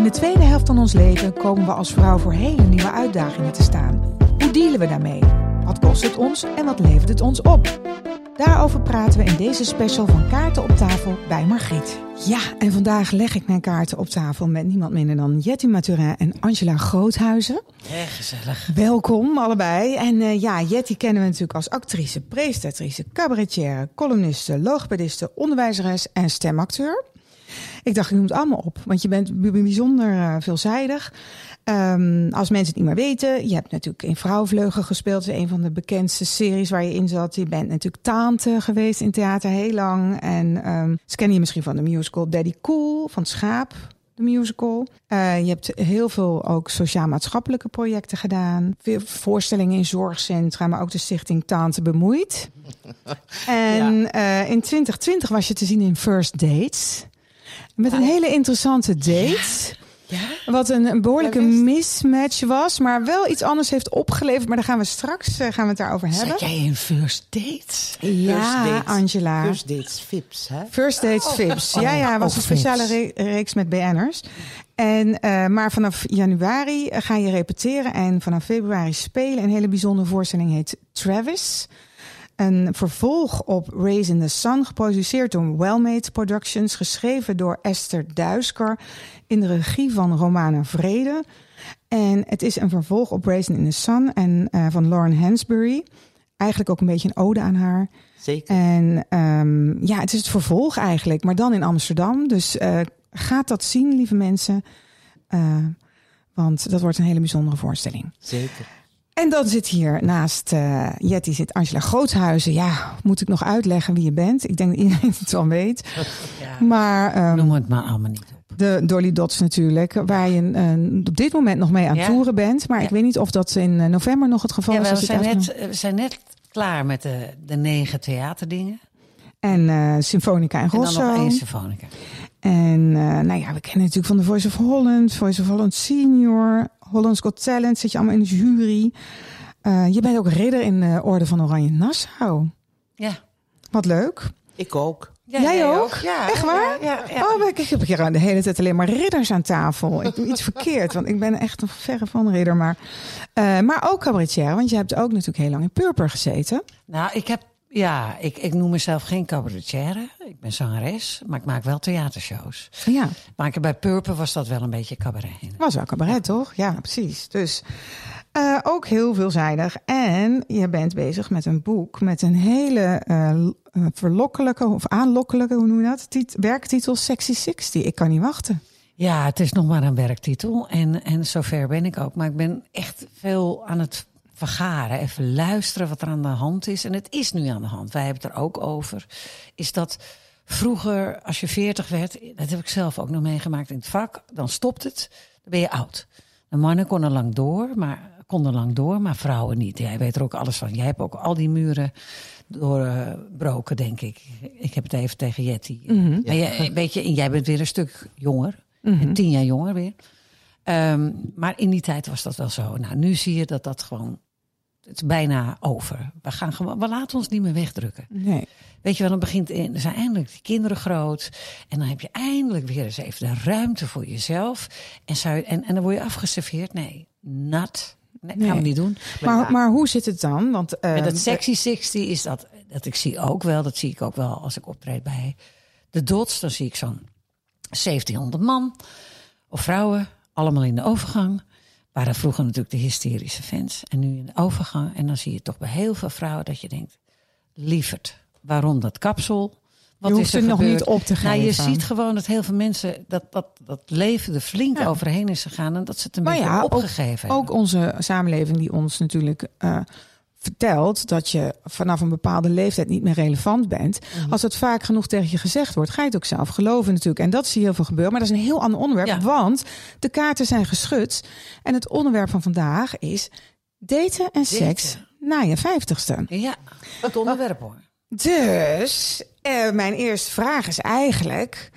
In de tweede helft van ons leven komen we als vrouw voor hele nieuwe uitdagingen te staan. Hoe dealen we daarmee? Wat kost het ons en wat levert het ons op? Daarover praten we in deze special van Kaarten op tafel bij Margriet. Ja, en vandaag leg ik mijn kaarten op tafel met niemand minder dan Jetty Maturin en Angela Groothuizen. Erg gezellig. Welkom allebei. En uh, ja, Jetty kennen we natuurlijk als actrice, presentatrice, cabaretière, columniste, logopediste, onderwijzeres en stemacteur. Ik dacht, je noemt allemaal op, want je bent bijzonder uh, veelzijdig. Um, als mensen het niet meer weten, je hebt natuurlijk in Vrouwenvleugel gespeeld. een van de bekendste series waar je in zat. Je bent natuurlijk tante geweest in theater heel lang. En um, ze kennen je misschien van de musical Daddy Cool, van Schaap, de musical. Uh, je hebt heel veel ook sociaal-maatschappelijke projecten gedaan. Veel voorstellingen in zorgcentra, maar ook de stichting Tante Bemoeid. en ja. uh, in 2020 was je te zien in First Dates. Met een hele interessante date. Ja? Wat een, een behoorlijke mismatch was, maar wel iets anders heeft opgeleverd. Maar daar gaan we straks uh, gaan we het daarover hebben. Zat jij in First Dates? Ja, First dates. Angela. First Dates Vips, hè? First Dates oh. Vips. Ja, ja, was oh, een speciale re reeks met BN'ers. En, uh, maar vanaf januari ga je repeteren en vanaf februari spelen. Een hele bijzondere voorstelling heet Travis. Een vervolg op Raise in the Sun, geproduceerd door Wellmade Productions, geschreven door Esther Duisker in de regie van Romana Vrede. En het is een vervolg op Raising in the Sun en uh, van Lauren Hansbury. Eigenlijk ook een beetje een ode aan haar. Zeker. En um, ja, het is het vervolg eigenlijk, maar dan in Amsterdam. Dus uh, gaat dat zien, lieve mensen. Uh, want dat wordt een hele bijzondere voorstelling. Zeker. En dan zit hier naast uh, Jetty zit Angela Groothuizen. Ja, moet ik nog uitleggen wie je bent? Ik denk dat iedereen het wel weet. Ja, maar um, noem het maar allemaal niet op. De Dolly Dots natuurlijk, waar je uh, op dit moment nog mee aan Ja. toeren bent. Maar Ja. ik weet niet of dat in uh, november nog het geval is. we, zijn net, we zijn net klaar met de, de negen theaterdingen. En uh, Symfonica en En dan Rosso. nog één symfonica. En uh, nou ja, we kennen natuurlijk van de Voice of Holland, Voice of Holland Senior, Hollands Got Talent, zit je allemaal in de jury. Uh, je bent ook ridder in de Orde van Oranje Nassau. Ja. Wat leuk. Ik ook. Ja, Jij ook? Ja, Echt waar? Ja, ja, ja. Oh, ik, ik heb hier de hele tijd alleen maar ridders aan tafel. Ik doe iets verkeerd, want ik ben echt een verre van ridder. Maar, uh, maar ook cabaretier, want je hebt ook natuurlijk heel lang in Purper gezeten. Nou, ik heb, ja, ik, ik noem mezelf geen cabaretière. Ik ben zangeres, maar ik maak wel theatershows. Ja. Maar bij Purper was dat wel een beetje cabaret. Was wel cabaret, ja. toch? Ja, precies. Dus uh, ook heel veelzijdig. En je bent bezig met een boek met een hele uh, verlokkelijke of aanlokkelijke, hoe noem je dat? Tit werktitel Sexy 60. Ik kan niet wachten. Ja, het is nog maar een werktitel. En, en zover ben ik ook. Maar ik ben echt veel aan het vergaren. Even luisteren wat er aan de hand is. En het is nu aan de hand. Wij hebben het er ook over. Is dat vroeger, als je 40 werd, dat heb ik zelf ook nog meegemaakt in het vak, dan stopt het. Dan ben je oud. De mannen konden lang door, maar konden lang door, maar vrouwen niet. Jij weet er ook alles van. Jij hebt ook al die muren doorbroken, denk ik. Ik heb het even tegen Jetty. Mhm. Mm -hmm. Jij, weet je, jij bent weer een stuk jonger. Mm -hmm. Tien jaar jonger weer. Um, maar in die tijd was dat wel zo. Nou, nu zie je dat dat gewoon... Het is bijna over. We, gaan gewoon, we laten ons niet meer wegdrukken. Nee. Weet je wel, dan begint... In, er zijn eindelijk die kinderen groot. En dan heb je eindelijk weer eens even de ruimte voor jezelf. En, zou je, en, en dan word je afgeserveerd. Nee, nat. Nee, nee, gaan we niet doen. Maar, maar, maar hoe zit het dan? Want, uh, Met dat sexy 60 is dat, dat ik zie ook wel, dat zie ik ook wel als ik optreed bij de Dots. Dan zie ik zo'n 1700 man of vrouwen, allemaal in de overgang. Waren vroeger natuurlijk de hysterische fans. En nu de overgang. En dan zie je toch bij heel veel vrouwen dat je denkt, lieverd, waarom dat kapsel? Wat je is er, er nog niet op te geven. Nou, je ziet gewoon dat heel veel mensen dat, dat, dat leven er flink ja. overheen is gegaan en dat ze het een maar beetje ja, opgegeven ook, ook onze samenleving die ons natuurlijk uh, vertelt dat je vanaf een bepaalde leeftijd niet meer relevant bent. Mm Mhm. -hmm. Als het vaak genoeg tegen je gezegd wordt, ga je het ook zelf geloven natuurlijk. En dat zie je heel veel gebeuren. Maar dat is een heel ander onderwerp, ja. want de kaarten zijn geschud. En het onderwerp van vandaag is daten en seks na je vijftigste. Ja, het onderwerp hoor. Dus uh, mijn eerste vraag is eigenlijk: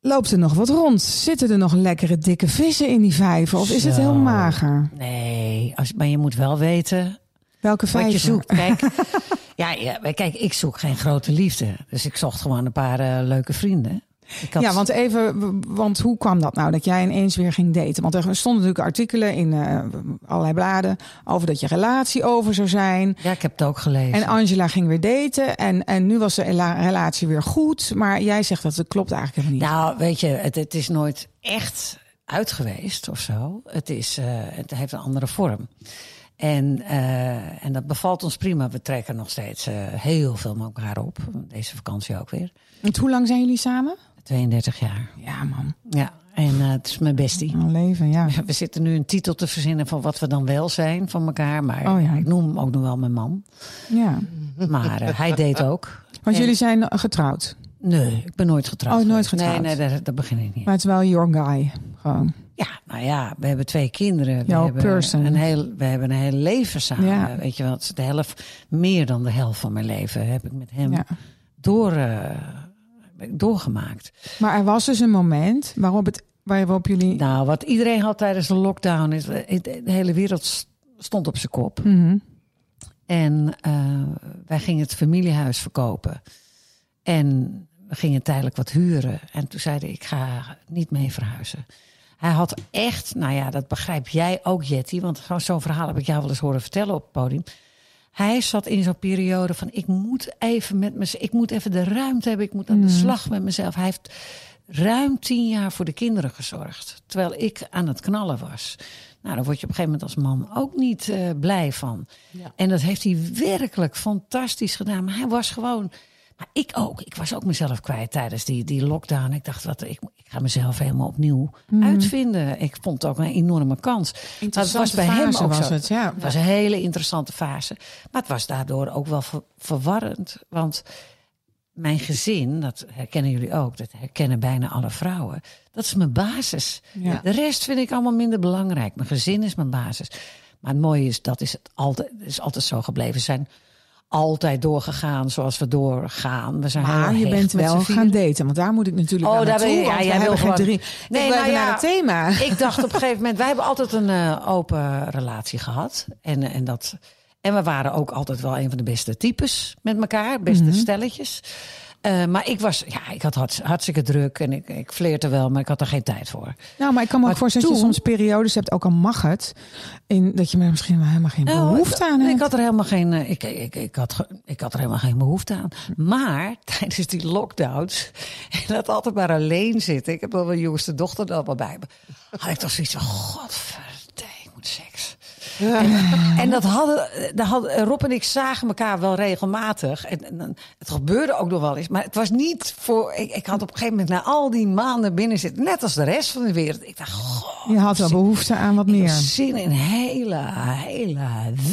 loopt er nog wat rond? Zitten er nog lekkere dikke vissen in die vijver? Of is Zo. het heel mager? Nee, als, maar je moet wel weten welke vijver wat je zoekt. Kijk, ja, ja, kijk, ik zoek geen grote liefde, dus ik zocht gewoon een paar uh, leuke vrienden. Ik had, Ja, want even, want hoe kwam dat nou dat jij ineens weer ging daten? Want er stonden natuurlijk artikelen in eh, allerlei bladen over dat je relatie over zou zijn. ja, ik heb het ook gelezen. En Angela ging weer daten en, en nu was de rela- relatie weer goed. Maar jij zegt dat het klopt eigenlijk helemaal niet. Nou, weet je, het, het is nooit echt uit geweest of zo. Het, is, eh, het heeft een andere vorm. En, eh, en dat bevalt ons prima. We trekken nog steeds eh, heel veel met elkaar op. Deze vakantie ook weer. Want hoe lang zijn jullie samen? 32 jaar. Ja man, Ja, en eh, het is mijn bestie. een leven, ja. We zitten nu een titel te verzinnen van wat we dan wel zijn van elkaar. Maar Oh ja. ik noem hem ook nog wel mijn man. ja. Maar hij deed ook. Want En- jullie zijn getrouwd, Nee, ik ben nooit getrouwd. Oh, nooit getrouwd. Nee, nee, daar, daar begin ik niet. maar het is wel your guy. Gewoon. Ja, nou ja, we hebben twee kinderen. We Jouw hebben person. Een heel, we hebben een heel leven samen. Ja. Weet je wel, het is de helft, meer dan de helft van mijn leven heb ik met hem Ja. door, eh, doorgemaakt. Maar er was dus een moment waarop, het, waarop jullie... Nou, wat iedereen had tijdens de lockdown, is, eh, de hele wereld st- stond op zijn kop. Mhm. En eh, wij gingen het familiehuis verkopen. En we gingen tijdelijk wat huren. En toen zeiden ik ga niet mee verhuizen. Hij had echt, nou ja, dat begrijp jij ook, Jetty. Want zo'n verhaal heb ik jou wel eens horen vertellen op het podium. Hij zat in zo'n periode van ik moet even met mezelf, ik moet even de ruimte hebben, ik moet aan de slag met mezelf. Hij heeft ruim tien jaar voor de kinderen gezorgd, terwijl ik aan het knallen was. Nou, daar word je op een gegeven moment als man ook niet eh, blij van. Ja. En dat heeft hij werkelijk fantastisch gedaan. Maar hij was gewoon. Maar ik ook. Ik was ook mezelf kwijt tijdens die, die lockdown. Ik dacht, wat, ik, ik ga mezelf helemaal opnieuw uitvinden. Ik vond het ook een enorme kans. Maar het was bij hem ook was zo. het, ja. Het was een hele interessante fase. Maar het was daardoor ook wel ver- verwarrend. Want mijn gezin, dat herkennen jullie ook, dat herkennen bijna alle vrouwen. Dat is mijn basis. Ja. De rest vind ik allemaal minder belangrijk. Mijn gezin is mijn basis. Maar het mooie is, dat is, het altijd, is altijd zo gebleven. Zijn altijd doorgegaan zoals we doorgaan. We zijn Maar je bent wel gaan daten, want daar moet ik natuurlijk Oh, daar ben je- ja, jij wil geen drie. Nee, ik wil nou ja, naar het thema. Ik dacht op een gegeven moment, wij hebben altijd een eh, open relatie gehad. En, eh, en, dat, en we waren ook altijd wel een van de beste types met elkaar, beste Mhm. stelletjes. Eh, maar ik was, ja, ik had hartst- hartstikke druk en ik, ik flirte wel, maar ik had er geen tijd voor. Nou, maar ik kan me ook voorstellen dat je soms periodes hebt, ook al mag het, in, dat je er misschien wel helemaal geen behoefte Nou, aan ik, hebt. ik had er helemaal geen, eh, ik, ik, ik, had, ik had er helemaal geen behoefte aan. Maar tijdens die lockdowns en dat altijd maar alleen zitten. Ik heb wel mijn jongste dochter er wel bij me. Had ik toch zoiets van, moet seks. En, en dat hadden, hadden, Rob en ik zagen elkaar wel regelmatig. En, het gebeurde ook nog wel eens. Maar het was niet voor. Ik, ik had op een gegeven moment na al die maanden binnen zitten. Net als de rest van de wereld. Ik dacht, goh, Je had wel behoefte aan wat meer. zin in hele, hele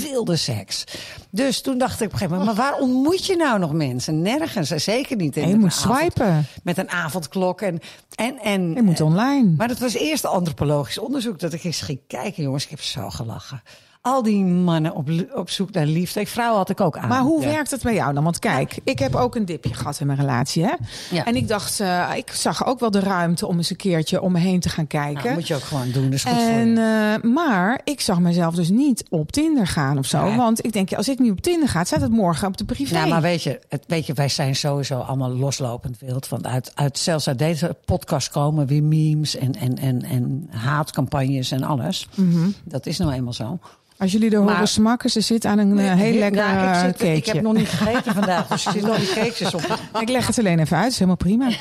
wilde seks. Dus toen dacht ik op een gegeven moment, maar waar ontmoet je nou nog mensen? Nergens, en zeker niet in je moet avond- swipen. Met een avondklok. En, en, en, Je moet online. maar dat was eerst antropologisch onderzoek dat ik eens ging kijken, jongens. Ik heb zo gelachen. Al die mannen op, op zoek naar liefde. Ik, vrouwen had ik ook aan. Maar hoe Ja. werkt het bij jou dan? Want kijk, ik heb ook een dipje gehad in mijn relatie. Hè? Ja. En ik dacht, eh, ik zag ook wel de ruimte om eens een keertje om me heen te gaan kijken. Nou, moet je ook gewoon doen, dat is goed voor En, eh, maar ik zag mezelf dus niet op Tinder gaan of zo. Want ik denk, ja, als ik nu op Tinder ga, staat het morgen op de privé. Nou, maar weet je, het, weet je, wij zijn sowieso allemaal loslopend wild. Want uit, uit, zelfs uit deze podcast komen weer memes en, en, en, en haatcampagnes en alles. Mhm. Dat is nou eenmaal zo. Als jullie er horen smakken, ze zit aan een eh, heel lekker Nou, ik, eh, zit- cakeje. ik heb nog niet gegeten vandaag, dus er zitten nog die cakejes op. Ik leg het alleen even uit, is helemaal prima.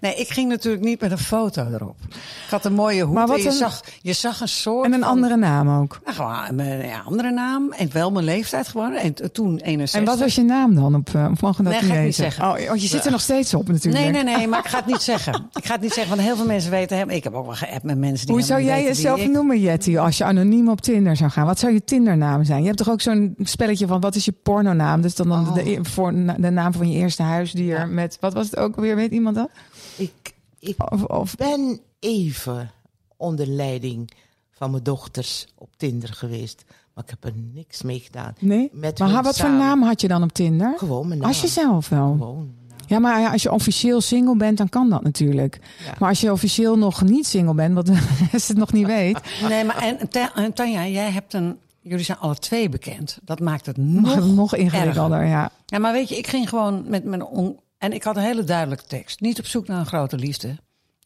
Nee, ik ging natuurlijk niet met een foto erop. Ik had een mooie hoed Maar wat en je, een- zag, je zag een soort En een van- andere naam ook. Nou, gewoon een ja, andere naam en wel mijn leeftijd gewoon. En t- toen 61. En wat was je naam dan? Op, eh, of mogen we dat Nee, ga ik niet zeggen. Oh, want je zit er nog steeds op natuurlijk. Nee, nee, nee, maar ik ga het niet zeggen. Ik ga het niet zeggen, want heel veel mensen weten hem. Ik heb ook wel geappt met mensen die Hoe zou jij niet jezelf ik- noemen, Jetty, als je anoniem op Tinder zou gaan? Wat zou je Tindernaam zijn? Je hebt toch ook zo'n spelletje van wat is je pornonaam? Dus dan, dan Oh. de, voor, de naam van je eerste huisdier met, wat was het ook weer, weet iemand dat? Ik, ik Of, of ben even onder leiding van mijn dochters op Tinder geweest. Maar ik heb er niks mee gedaan. nee? Met Maar wat voor naam had je dan op Tinder? Gewoon mijn naam. Als jezelf wel. Gewoon. Ja, maar ja, als je officieel single bent, dan kan dat natuurlijk. Ja. Maar als je officieel nog niet single bent, wat de rest het nog niet weet, Nee, maar en, en Tanja, jij hebt een... Jullie zijn alle twee bekend. Dat maakt het nog, nog... nog ingewikkelder. Ja. Ja, maar weet je, ik ging gewoon met mijn on- En ik had een hele duidelijke tekst. Niet op zoek naar een grote liefde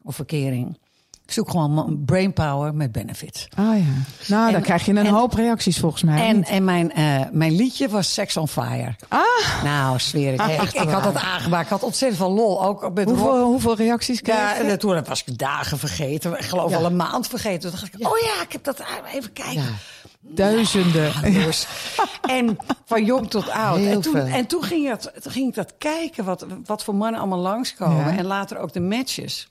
of verkering. Ik zoek gewoon brainpower met benefits. Ah ja. Nou, dan krijg je een en- hoop reacties volgens mij. En, en mijn, eh, mijn liedje was Sex on Fire. Ah, Nou, zweer ik. ik, ik had het aangemaakt. Ik had ontzettend veel lol. Ook met hoeveel, hoeveel reacties Ja, je? en toen was ik dagen vergeten. Ik geloof Ja. al een maand vergeten. Toen dacht ik, oh ja, ik heb dat even kijken. Ja. Duizenden. En van jong tot oud. Heel En toen, veel. en toen, ging, toen ging ik dat kijken, wat, wat voor mannen allemaal langskomen. Ja. En later ook de matches.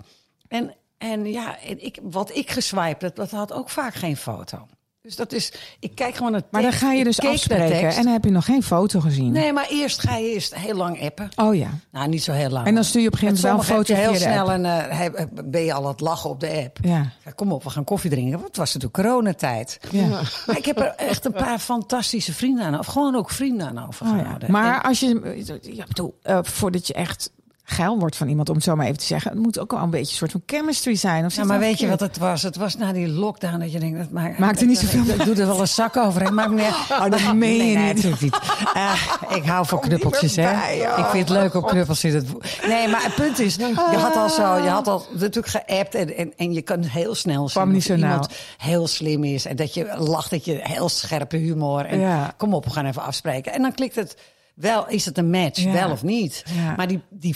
En, en ja, en ik, wat ik geswiped, dat, dat had ook vaak geen foto. Dus dat is, ik kijk gewoon naar Maar dan ga je dus afspreken en dan heb je nog geen foto gezien. Nee, maar eerst ga je eerst heel lang appen. Oh ja. Nou, niet zo heel lang. En dan stuur je op een gegeven moment wel een foto heel snel en eh, ben je al aan het lachen op de app. Ja. Ja, kom op, we gaan koffie drinken. Want het was natuurlijk coronatijd. Ja. Maar ik heb er echt een paar fantastische vrienden aan, of gewoon ook vrienden aan Oh, ja. overgehouden. Maar als je, ja, bedoel, eh, voordat je echt geil wordt van iemand, om het zo maar even te zeggen, het moet ook wel een beetje een soort van chemistry zijn. Of ja, maar weet je wat het was? Het was na die lockdown dat je denkt, dat maakt, Maakt er niet zoveel Ik, ik doe er wel een zak overheen, maakt me niet uit. Oh, dat meen nee, je nee, niet. niet. Eh, ik hou van knuppeltjes, hè. oh. Ik vind het leuk om knuffels in het... Nee, maar het punt is, je had al zo, je had al natuurlijk geappt en, en, en je kan heel snel zien zo iemand heel slim is en dat je lacht, dat je heel scherpe humor en Ja. kom op, we gaan even afspreken. En dan klikt het wel, is het een match, Ja. wel of niet? Ja. Maar die, die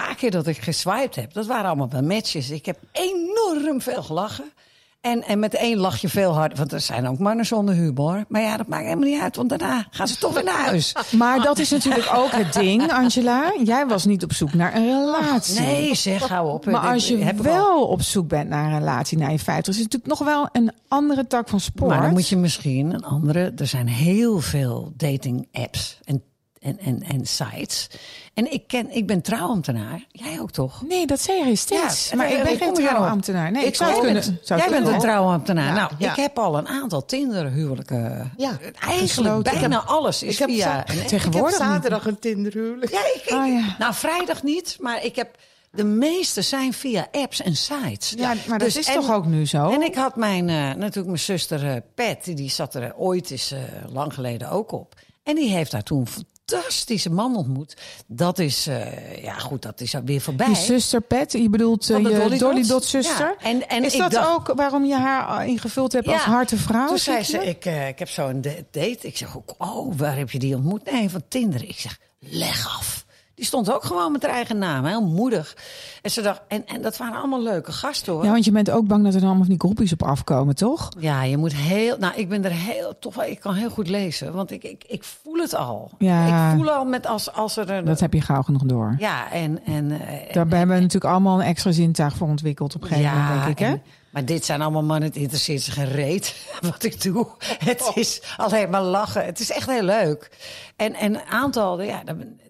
paar keer dat ik geswiped heb, dat waren allemaal wel matches. Ik heb enorm veel gelachen. En, en met één lach je veel harder. Want er zijn ook mannen zonder humor. Maar ja, dat maakt helemaal niet uit. Want daarna gaan ze toch weer naar huis. Maar dat is natuurlijk ook het ding, Angela. Jij was niet op zoek naar een relatie. Nee, zeg, hou op. Maar als je wel op zoek bent naar een relatie na je 50, is het natuurlijk nog wel een andere tak van sport. Maar dan moet je misschien een andere. Er zijn heel veel dating apps en, en, en, en sites. En ik, ken, ik ben trouwambtenaar. Jij ook toch? Nee, dat zei je steeds. Ja, maar ik ben en geen trouwambtenaar. Nee, ik, zou het kunnen. bent, zou jij bent kunnen. een trouwambtenaar. Nou, ik heb al een aantal Tinder-huwelijken. Ja, Eigenlijk gesloten. bijna alles is Ik heb, een- ik heb Tegenwoordig zaterdag een Tinderhuwelijk. Ja, ik, ik- Oh, ja. Nou, vrijdag niet, maar ik heb... De meeste zijn via apps en sites. Ja, maar dat Dus- is en- toch ook nu zo? En ik had mijn, eh, natuurlijk mijn zuster eh, Pat, die zat er ooit eens eh, lang geleden ook op. En die heeft daar toen fantastische man ontmoet. Dat is, eh, ja goed, dat is weer voorbij. Je zuster Pet, je bedoelt eh, je Dolly? Dot zuster. Ja, en- en is dat dacht- ook waarom je haar ingevuld hebt als harte vrouw? Toen zei ze, ik, eh, ik heb zo'n da- date. Ik zeg, oh, waar heb je die ontmoet? Nee, van Tinder. Ik zeg, leg af. Die stond ook gewoon met haar eigen naam, heel moedig. En, ze dacht, en, en dat waren allemaal leuke gasten hoor. Ja, want je bent ook bang dat er dan allemaal van die groepjes op afkomen, toch? Ja, je moet heel. Nou, ik ben er heel. Toch wel, ik kan heel goed lezen. Want ik, ik, ik voel het al. Ja. Ik voel al met als, als er. een- Dat heb je gauw genoeg door. Ja, en. en eh, Daar hebben we natuurlijk allemaal een extra zintuig voor ontwikkeld op een gegeven moment, denk ik. Hè? en- maar dit zijn allemaal mannen, het interesseert zich geen reet wat ik doe. Het is alleen maar lachen. Het is echt heel leuk. En, en een aantal, ja,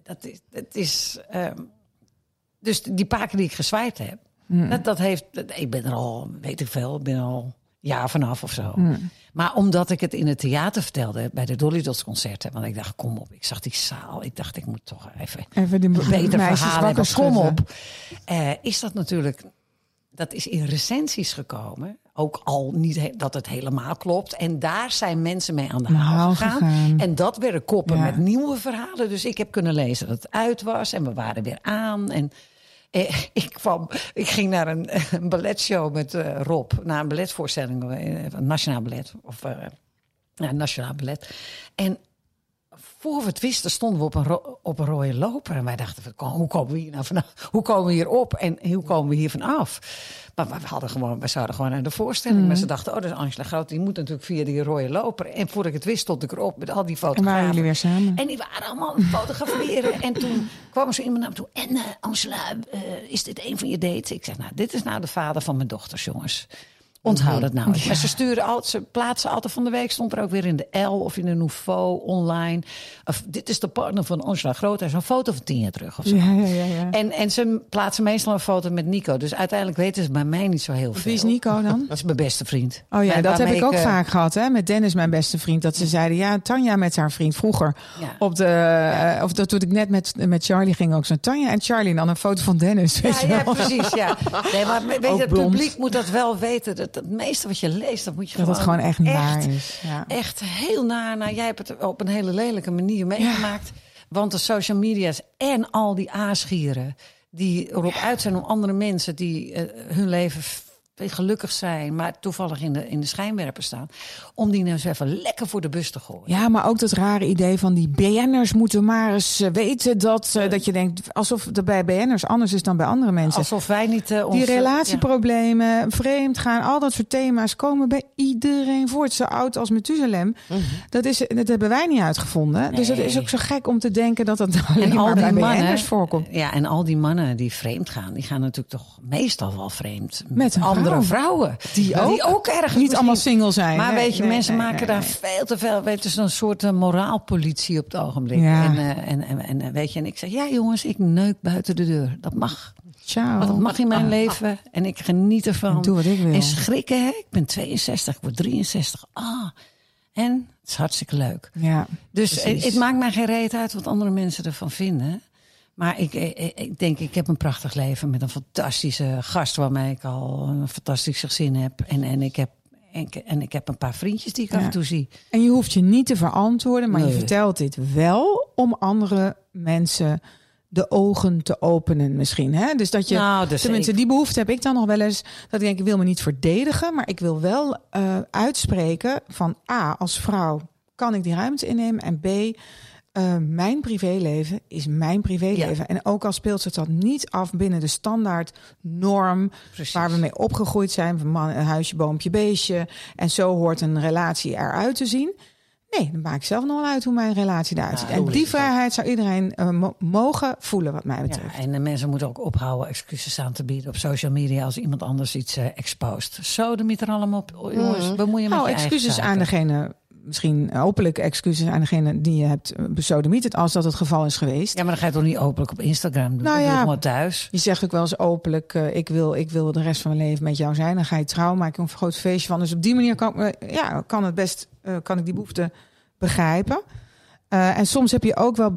dat, is. Dat is ehm, dus die paar keer die ik geswiped heb, Hmm. dat, dat heeft. dat- ik ben er al, weet ik veel, ben er al jaar vanaf of zo. Hmm. Maar omdat ik het in het theater vertelde, bij de Dolly Dots concerten, want ik dacht, kom op, ik zag die zaal, ik dacht, ik moet toch even Even die beter wakker hebben. Kom op. Eh, is dat natuurlijk, dat is in recensies gekomen. Ook al niet dat het helemaal klopt. En daar zijn mensen mee aan de haal gegaan. gegaan. En dat werden koppen Ja. met nieuwe verhalen. Dus ik heb kunnen lezen dat het uit was. En we waren weer aan. En eh, ik, kwam, ik ging naar een, een balletshow met eh, Rob. Naar een balletvoorstelling. eh, Een nationaal ballet. Of ja, nationaal ballet. En voor we het wisten stonden we op een, op een rode loper. En wij dachten, hoe komen we hier nou vanaf? Hoe komen we hier op en hoe komen we hier vanaf? Maar we hadden gewoon, we zouden gewoon naar de voorstelling. Maar ze dachten, oh, dat is Angela Groot. Die moet natuurlijk via die rode loper. En voordat ik het wist, stond ik erop met al die En fotografen. waren jullie weer samen? En die waren allemaal aan het fotograferen. en toen kwam zo iemand naar me toe. En eh, Angela, eh, is dit een van je dates? Ik zeg, nou, dit is nou de vader van mijn dochters, jongens. Onthoud het nou. Maar ze sturen altijd, ze plaatsen altijd van de week. Stond er ook weer in de L of in de Nouveau online. Of dit is de partner van Angela Groot. Hij is een foto van tien jaar terug of zo. Ja, ja, ja. ja. En, en ze plaatsen meestal een foto met Nico. Dus uiteindelijk weten ze bij mij niet zo heel veel. Wie is Nico dan? Dat is mijn beste vriend. Oh ja, dat heb ik ook eh, vaak gehad, hè? Met Dennis, mijn beste vriend. Dat ze zeiden, ja, Tanja met haar vriend vroeger. Ja. Op de, eh, of dat toen ik net met, met Charlie ging ook zo. Tanja en Charlie en dan een foto van Dennis. Weet Ja, je ja, wel. precies. Ja. Nee, maar weet Ook je, het blond. publiek moet dat wel weten. Dat het meeste wat je leest, dat moet je Dat gewoon... het gewoon echt naar is. Ja. Echt heel naar. Nou, jij hebt het op een hele lelijke manier meegemaakt. Want de social media's en al die aasgieren die erop uit zijn om andere mensen die eh, hun leven gelukkig zijn, maar toevallig in de, in de schijnwerper staan, om die nou eens even lekker voor de bus te gooien. Ja, maar ook dat rare idee van die BN'ers moeten maar eens eh, weten dat, eh, dat je denkt alsof het bij BN'ers anders is dan bij andere mensen. Alsof wij niet eh, ons, Die relatieproblemen, vreemd gaan, al dat soort thema's komen bij iedereen voort. Zo oud als Methuselem. Dat, is, dat hebben wij niet uitgevonden. Dus het is ook zo gek om te denken dat dat alleen En al maar die bij mannen, BN'ers voorkomt. ja, en al die mannen die vreemd gaan, die gaan natuurlijk toch meestal wel vreemd Met een andere vrouw. vrouwen. Die ook. ook ergens Niet allemaal single zijn. Maar Nee, weet je, nee, mensen nee, maken daar veel te veel. Weet je, zo'n soort eh, moraalpolitie op het ogenblik. Ja. En, eh, en, en, en eh, weet je, en ik zeg, ja jongens, ik neuk buiten de deur. Dat mag. Ciao. Dat mag in mijn leven. En ik geniet ervan. Doe wat ik wil. En schrikken, hè? Ik ben 62, ik word 63. Ah. En het is hartstikke leuk. Ja, Dus het, het maakt mij geen reet uit wat andere mensen ervan vinden. Maar ik, ik, ik denk, ik heb een prachtig leven met een fantastische gast waarmee ik al een fantastisch gezin heb. En, en, ik heb en, en ik heb een paar vriendjes die ik af Ja. en toe zie. En je hoeft je niet te verantwoorden, maar je vertelt dit wel om andere mensen de ogen te openen misschien. Hè? Dus dat je, Nou, dus tenminste ik- die behoefte heb ik dan nog wel eens, dat ik denk ik wil me niet verdedigen, maar ik wil wel eh, uitspreken van A, als vrouw kan ik die ruimte innemen en B, eh, mijn privéleven is mijn privéleven. En ook al speelt zich dat niet af binnen de standaard norm Precies. waar we mee opgegroeid zijn, van man, een huisje, boompje, beestje. En zo hoort een relatie eruit te zien. Nee, dan maak ik zelf nog wel uit hoe mijn relatie eruit ziet. Ja, en die het vrijheid zou iedereen eh, mo- mogen voelen, wat mij betreft. Ja, en de mensen moeten ook ophouden excuses aan te bieden op social media als iemand anders iets eh expost. Zo de er allemaal op. Jongens, bemoei je met Nou, je excuses aan degene, misschien openlijke excuses aan degene die je hebt eh, besodemieterd, als dat het geval is geweest. Ja, maar dan ga je toch niet openlijk op Instagram doen? Nou ja. gewoon thuis. Je zegt ook wel eens openlijk, eh, ik, wil, ik wil de rest van mijn leven met jou zijn. Dan ga je trouw, maak je een groot feestje van. Dus op die manier kan, eh, ja, kan het best, kan ik die behoefte begrijpen. En soms heb je ook wel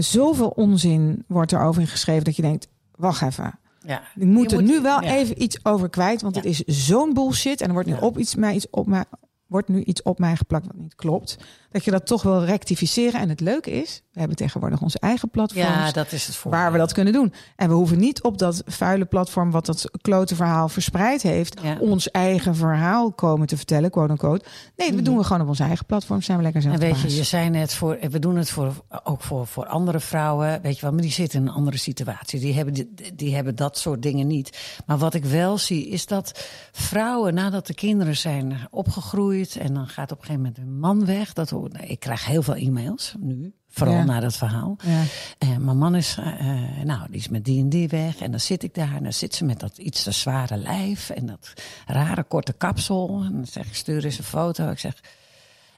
zoveel onzin wordt erover geschreven dat je denkt, wacht even. Ja. Ik moet Je er moet- nu wel ja. even iets over kwijt, want Ja. het is zo'n bullshit. En er wordt nu op iets, mij, iets op mij, wordt nu iets op mij geplakt wat niet klopt. Dat je dat toch wil rectificeren. En het leuke is, we hebben tegenwoordig onze eigen platforms Ja, dat is het voor. waar we dat kunnen doen. En we hoeven niet op dat vuile platform wat dat klote verhaal verspreid heeft, Ja. ons eigen verhaal komen te vertellen, quote unquote. Nee, dat doen we gewoon op onze eigen platform. Zijn we lekker zelf En weet je, je zei net, voor, we doen het voor, ook voor, voor andere vrouwen. Weet je wel, maar die zitten in een andere situatie. Die hebben, die, die hebben dat soort dingen niet. Maar wat ik wel zie, is dat vrouwen, nadat de kinderen zijn opgegroeid. En dan gaat op een gegeven moment een man weg. Dat, hoor- ik krijg heel veel e-mails nu. Vooral Ja. na dat verhaal. Ja. Mijn man is, eh, nou, die is met die en die weg. En dan zit ik daar en dan zit ze met dat iets te zware lijf. En dat rare korte kapsel. En dan zeg ik, stuur eens een foto. Ik zeg,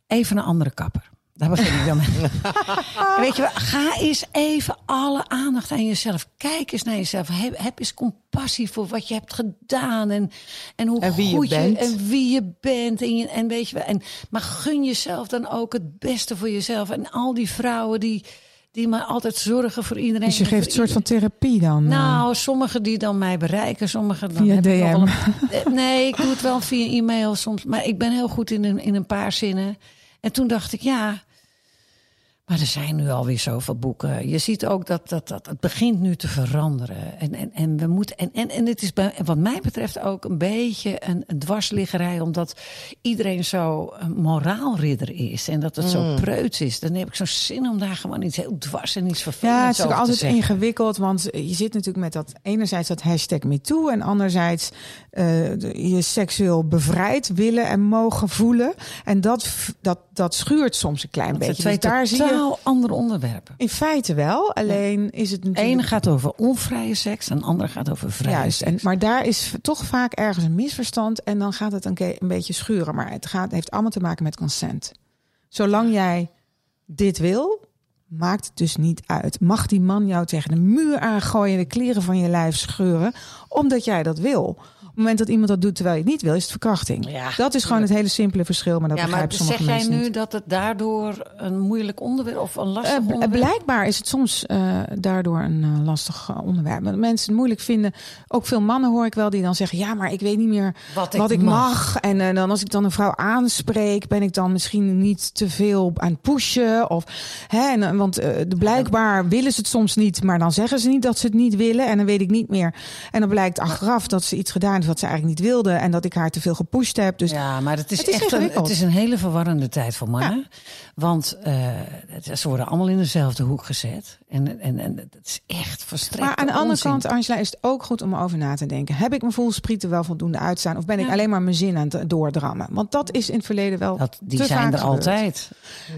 even een andere kapper. Daar begin ik dan mee. Weet je wel, ga eens even alle aandacht aan jezelf. Kijk eens naar jezelf. Heb, heb eens compassie voor wat je hebt gedaan. En, en hoe En wie je goed bent. en wie je bent. En, je, en weet je wel, en, maar gun jezelf dan ook het beste voor jezelf. En al die vrouwen die, die maar altijd zorgen voor iedereen. Dus je geeft een soort van therapie dan. eh. nou, sommigen die dan mij bereiken, sommigen dan Via heb DM. wel een- Eh, nee, ik doe het wel via e-mail soms, maar ik ben heel goed in een, in een paar zinnen. En toen dacht ik, ja, maar er zijn nu alweer zoveel boeken. Je ziet ook dat, dat, dat het begint nu te veranderen. En, en, en we moeten. En, en, en het is bij, wat mij betreft ook een beetje een, een dwarsliggerij, omdat iedereen zo een moraalridder is. En dat het zo preuts is. Dan heb ik zo'n zin om daar gewoon iets heel dwars en iets vervelends Ja, het is ook altijd ingewikkeld, want je zit natuurlijk met dat enerzijds dat hashtag MeToo en anderzijds eh, je seksueel bevrijd willen en mogen voelen. En dat, dat, dat schuurt soms een klein beetje. twee Dus daar zie je totaal andere onderwerpen. in feite wel, alleen is het natuurlijk... ene gaat over onvrije seks en de andere gaat over vrije Juist, en, maar daar is toch vaak ergens een misverstand en dan gaat het een, een beetje schuren. Maar het gaat, heeft allemaal te maken met consent. Zolang jij dit wil, maakt het dus niet uit. Mag die man jou tegen de muur aangooien, de kleren van je lijf scheuren, omdat jij dat wil? Het moment dat iemand dat doet terwijl je het niet wil, is het verkrachting. Ja, dat is gewoon het hele simpele verschil, maar dat ja, begrijpen zeg sommige jij mensen nu niet. dat het daardoor een moeilijk onderwerp of een lastig Eh, onderwerp blijkbaar is het soms eh, daardoor een eh, lastig onderwerp. Dat mensen het moeilijk vinden. Ook veel mannen hoor ik wel die dan zeggen: Ja, maar ik weet niet meer Wat wat ik mag. mag. En dan als ik dan een vrouw aanspreek, ben ik dan misschien niet te veel aan het pushen. Of, hè, en, want de, blijkbaar willen ze het soms niet, maar dan zeggen ze niet dat ze het niet willen. En dan weet ik niet meer. En dan blijkt achteraf dat ze iets gedaan wat ze eigenlijk niet wilde. En dat ik haar te veel gepusht heb. Dus Ja, maar het is, Het is echt een, het is een hele verwarrende tijd voor mannen. Want eh, ze worden allemaal in dezelfde hoek gezet. En, en, en het is echt verstrekt. Maar aan de andere kant, Angela, is het ook goed om over na te denken. Heb ik mijn voelsprieten wel voldoende uitstaan? Of ben ik alleen maar mijn zin aan het doordrammen? Want dat is in het verleden wel dat, die te zijn vaak er gebeurd. altijd.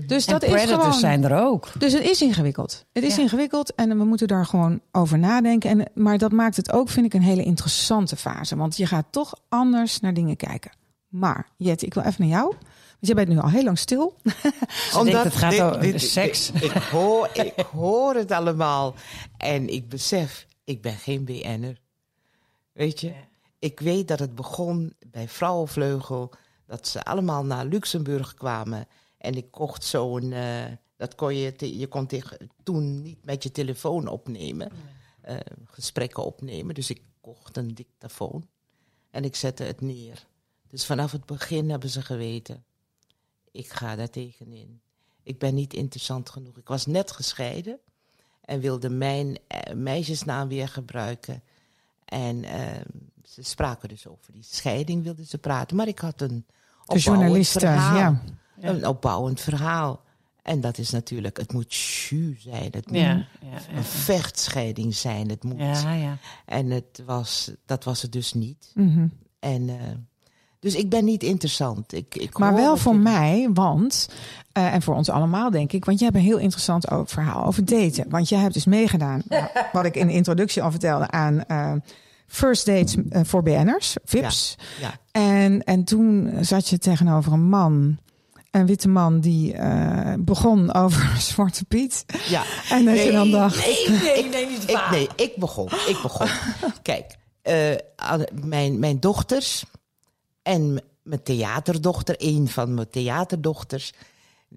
Dus En dat is gewoon... zijn er ook. Dus het is ingewikkeld. Het is Ja. ingewikkeld en we moeten daar gewoon over nadenken. En, maar dat maakt het ook, vind ik, een hele interessante fase. Want je gaat toch anders naar dingen kijken. Maar, Jet, ik wil even naar jou. Want jij bent nu al heel lang stil. denkt, het gaat over de seks. ik, hoor, ik hoor het allemaal. En ik besef, ik ben geen BN'er. Weet je? Ik weet dat het begon bij Vrouwenvleugel. Dat ze allemaal naar Luxemburg kwamen. En ik kocht zo'n... eh, dat kon je, te- je kon tegen, toen niet met je telefoon opnemen. eh, gesprekken opnemen. Dus ik kocht een dictafoon. En ik zette het neer. Dus vanaf het begin hebben ze geweten. Ik ga daar tegenin. Ik ben niet interessant genoeg. Ik was net gescheiden en wilde mijn eh, meisjesnaam weer gebruiken. En eh, ze spraken dus over die scheiding, wilden ze praten. Maar ik had een De opbouwend verhaal. ja. Een opbouwend verhaal. En dat is natuurlijk, het moet jus zijn. Het moet Ja, ja, een vechtscheiding zijn. Het moet. ja, ja. En het was, dat was het dus niet. Mhm. En, eh, dus ik ben niet interessant. Ik, ik Maar wel voor je- mij, want, eh, en voor ons allemaal denk ik, want jij hebt een heel interessant verhaal over daten. Want jij hebt dus meegedaan, wat ik in de introductie al vertelde, aan eh, first dates voor BN'ers, VIPs. Ja. En, en toen zat je tegenover een man, een witte man, die eh, begon over Zwarte Piet. ja. En dat je dan dacht, Nee, nee, nee, niet Ik, nee, ik begon. Ik begon. Kijk, aan- mijn, mijn dochters en mijn theaterdochter, een van mijn theaterdochters,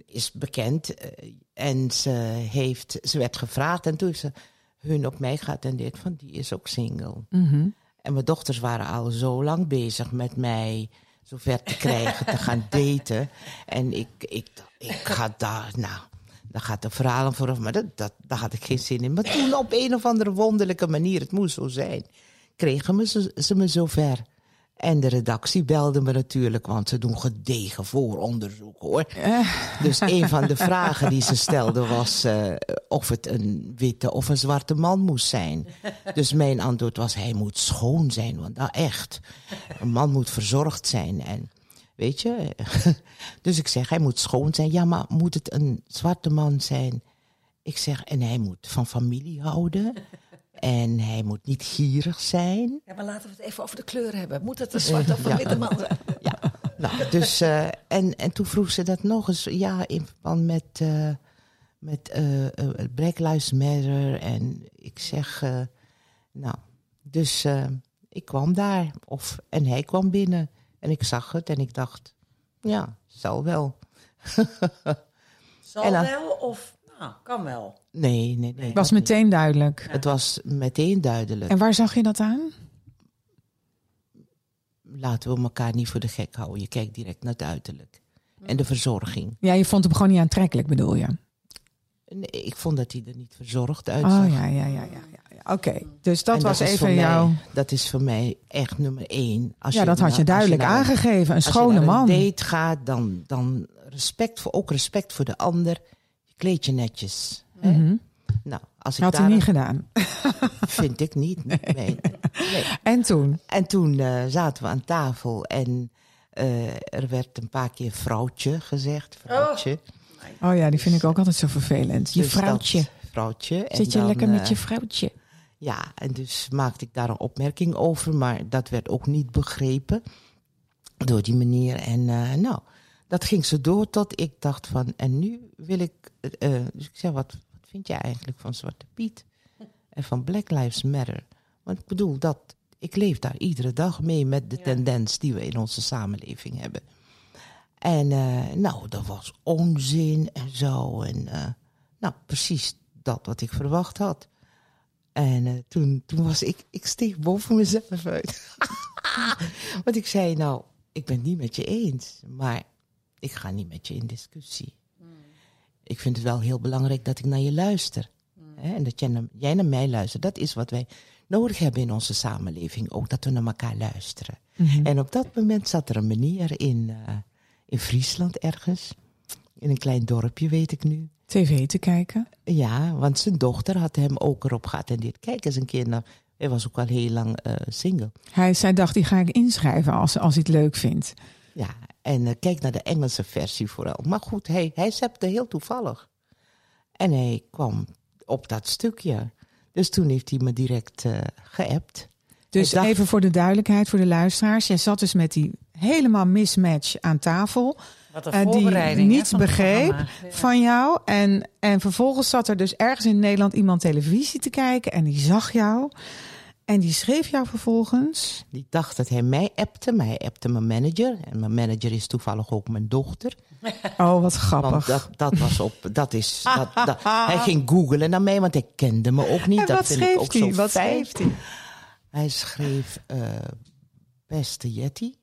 is bekend. eh, en ze, heeft, ze werd gevraagd en toen ze hun op mij geattendeerd van die is ook single. mhm. En mijn dochters waren al zo lang bezig met mij zover te krijgen, te gaan daten. En ik, ik, ik ga daar, nou, daar gaat de verhalen vooraf. Maar dat, dat, daar had ik geen zin in. Maar toen op een of andere wonderlijke manier, het moest zo zijn, kregen me ze, ze me zover. En de redactie belde me natuurlijk, want ze doen gedegen vooronderzoek hoor. Dus een van de vragen die ze stelde was eh, of het een witte of een zwarte man moest zijn. Dus mijn antwoord was, hij moet schoon zijn, want nou echt. Een man moet verzorgd zijn en weet je. Dus ik zeg, hij moet schoon zijn. Ja, maar moet het een zwarte man zijn? Ik zeg, en hij moet van familie houden. En hij moet niet gierig zijn. Ja, maar laten we het even over de kleur hebben. Moet het een zwarte of een Ja. witte man zijn? Ja, nou, dus, eh, en, en toen vroeg ze dat nog eens, ja, in verband met, eh, met eh, eh, Black Lives Matter. En ik zeg, eh, nou, dus eh, ik kwam daar. Of, en hij kwam binnen. En ik zag het en ik dacht, ja, zal wel. Zal dan- wel of... Nou, kan wel. Nee, nee, nee. Het was niet. meteen duidelijk. Het was meteen duidelijk. En waar zag je dat aan? Laten we elkaar niet voor de gek houden. Je kijkt direct naar het uiterlijk. En de verzorging. Ja, je vond hem gewoon niet aantrekkelijk, bedoel je? Nee, ik vond dat hij er niet verzorgd uitzag. Oh ja, ja, ja, ja. ja. Oké, dus dat was is even voor mij- jouw... dat is voor mij echt nummer één. Als Ja, dat had je duidelijk als naar een- aangegeven. Een als je schone naar man. een date gaat, dan, dan respect voor, ook respect voor de ander. Kleed je netjes. hè? Mhm. Nou, als ik Had hij daar niet gedaan. vind ik niet. Nee. Nee. En toen? En toen eh, zaten we aan tafel en eh, er werd een paar keer vrouwtje gezegd. Vrouwtje. Oh ja, die vind ik ook altijd zo vervelend. Je Dus dat vrouwtje. vrouwtje. En Zit je dan, lekker met eh, je vrouwtje? Ja, en dus maakte ik daar een opmerking over, maar dat werd ook niet begrepen door die meneer. En eh, nou, dat ging zo door tot ik dacht van, en nu wil ik, eh, eh, dus ik zei, wat, wat vind jij eigenlijk van Zwarte Piet en van Black Lives Matter? Want ik bedoel, dat ik leef daar iedere dag mee met de tendens die we in onze samenleving hebben. En eh, nou, dat was onzin en zo. En nou, precies dat wat ik verwacht had. En toen, toen was ik, ik steeg boven mezelf uit. Want ik zei, nou, ik ben het niet met je eens, maar ik ga niet met je in discussie. Ik vind het wel heel belangrijk dat ik naar je luister. Hè, en dat jij naar, jij naar mij luistert. Dat is wat wij nodig hebben in onze samenleving. Ook dat we naar elkaar luisteren. En op dat moment zat er een meneer in, eh, in Friesland ergens. In een klein dorpje, weet ik nu. TV te kijken. Ja, want zijn dochter had hem ook erop geattendeerd. Kijk eens een keer naar. Hij was ook al heel lang eh, single. Hij, zij dacht, die ga ik inschrijven als, als hij het leuk vindt. Ja, en eh, kijk naar de Engelse versie vooral. Maar goed, hij, hij zepte heel toevallig. En hij kwam op dat stukje. Dus toen heeft hij me direct eh geappt. Dus dacht- even voor de duidelijkheid, voor de luisteraars. Jij zat dus met die helemaal mismatch aan tafel. Wat een eh, die hè, niets van begreep. Ja. van jou. En, en vervolgens zat er dus ergens in Nederland iemand televisie te kijken. En die zag jou. En die schreef jou vervolgens. Die dacht dat hij mij appte, maar hij appte mijn manager. En mijn manager is toevallig ook mijn dochter. Oh, wat Want grappig. dat, dat was op, dat is, dat, dat- hij ging googlen naar mij, want hij kende me ook niet. en dat wat vind ik ook hij? zo Wat fijn. schreef hij? Hij schreef, eh, beste Jetty,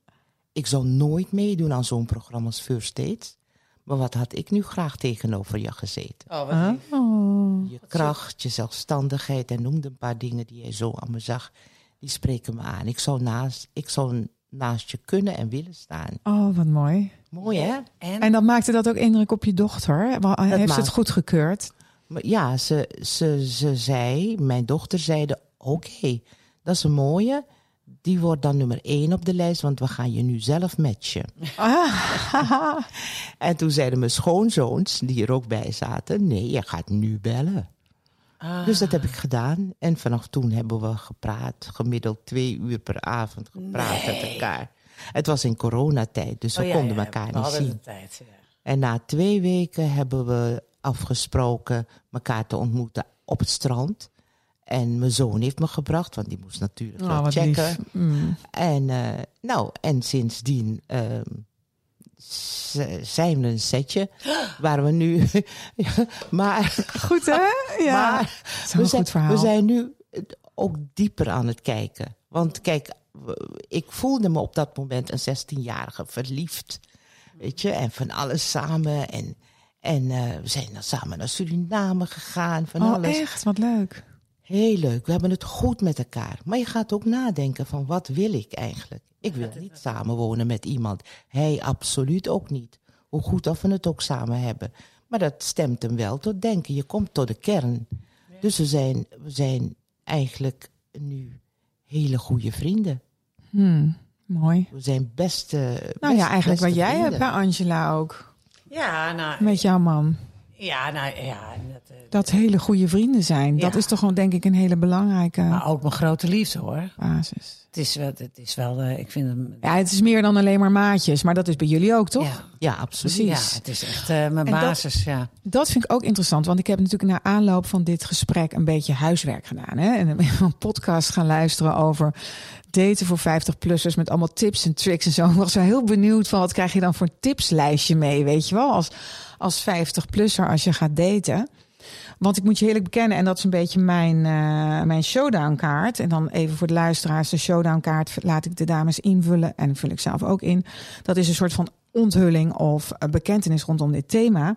ik zou nooit meedoen aan zo'n programma als First Dates. Maar wat had ik nu graag tegenover je gezeten? Oh, wat lief. Oh. Je kracht, je zelfstandigheid en noemde een paar dingen die hij zo aan me zag. Die spreken me aan. Ik zou naast, ik zou naast je kunnen en willen staan. oh, wat mooi. Mooi hè? En, En dan maakte dat ook indruk op je dochter. Heeft ze het maakt- goed gekeurd? Maar ja, ze, ze, ze zei, mijn dochter zeide, oké, dat is een mooie. Die wordt dan nummer één op de lijst, want we gaan je nu zelf matchen. Ah, En toen zeiden mijn schoonzoons, die er ook bij zaten, nee, je gaat nu bellen. Ah. Dus dat heb ik gedaan. En vanaf toen hebben we gepraat, gemiddeld twee uur per avond gepraat met elkaar. Het was in coronatijd, dus we Oh, ja, konden ja, elkaar we niet zien. de tijd, ja. En na twee weken hebben we afgesproken elkaar te ontmoeten op het strand. En mijn zoon heeft me gebracht, want die moest natuurlijk oh, wel checken. Mm. En, eh, nou, en sindsdien ehm, zijn we een setje waar we nu. Maar Goed hè? Ja. maar we, zijn, goed verhaal. we zijn nu ook dieper aan het kijken. Want kijk, ik voelde me op dat moment een 16-jarige verliefd. Weet je, en van alles samen. En, en eh, we zijn dan samen naar Suriname gegaan. Van oh, alles. echt? Wat leuk. Heel leuk. We hebben het goed met elkaar. Maar je gaat ook nadenken van wat wil ik eigenlijk? Ik wil niet samenwonen met iemand. Hij absoluut ook niet. Hoe goed of we het ook samen hebben. Maar dat stemt hem wel tot denken. Je komt tot de kern. Dus we zijn, we zijn eigenlijk nu hele goede vrienden. Hmm, mooi. We zijn beste. Nou ja, eigenlijk wat jij hebt bij Angela ook. Ja, nou, Met jouw man. Ja, nou, ja. Dat, eh, Dat hele goede vrienden zijn. Dat is toch gewoon denk ik een hele belangrijke maar ook mijn grote liefde, hoor. basis. Het is wel, het is wel eh, ik vind hem... Ja, het is meer dan alleen maar maatjes. Maar dat is bij jullie ook, toch? Ja, Ja, absoluut. Precies. ja, het is echt eh, mijn dat- basis, ja. Dat vind ik ook interessant, want ik heb natuurlijk na aanloop van dit gesprek een beetje huiswerk gedaan. Hè? En ben een podcast gaan luisteren over daten voor 50-plussers met allemaal tips en tricks en zo. Ik was wel heel benieuwd van wat krijg je dan voor tipslijstje mee, weet je wel, als, als 50-plusser als je gaat daten. Want ik moet je eerlijk bekennen, en dat is een beetje mijn, eh, mijn showdown-kaart. En dan even voor de luisteraars, de showdown-kaart laat ik de dames invullen en vul ik zelf ook in. Dat is een soort van onthulling of eh, bekentenis rondom dit thema.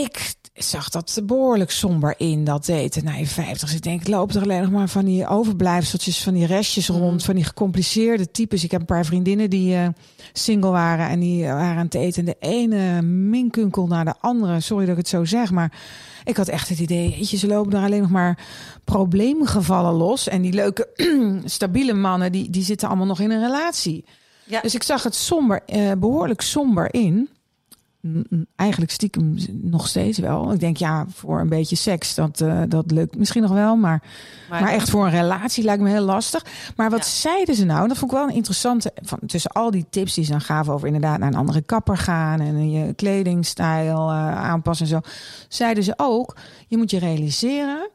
Ik zag dat behoorlijk somber in, dat daten na je 50. Ik denk, loop er alleen nog maar van die overblijfseltjes, van die restjes rond, van die gecompliceerde types. Ik heb een paar vriendinnen die eh, single waren en die waren aan het eten. En de ene minkunkel naar de andere. Sorry dat ik het zo zeg, maar ik had echt het idee, jeetje, ze lopen er alleen nog maar probleemgevallen los. En die leuke, stabiele mannen, die, die zitten allemaal nog in een relatie. Ja. Dus ik zag het somber, eh, behoorlijk somber in. Eigenlijk stiekem nog steeds wel. Ik denk, ja, voor een beetje seks, dat, eh, dat lukt misschien nog wel. Maar, maar, echt voor een relatie lijkt me heel lastig. Maar wat Ja. zeiden ze nou? Dat vond ik wel een interessante. Van, tussen al die tips die ze dan gaven over inderdaad naar een andere kapper gaan. En je kledingstijl eh, aanpassen en zo. Zeiden ze ook, je moet je realiseren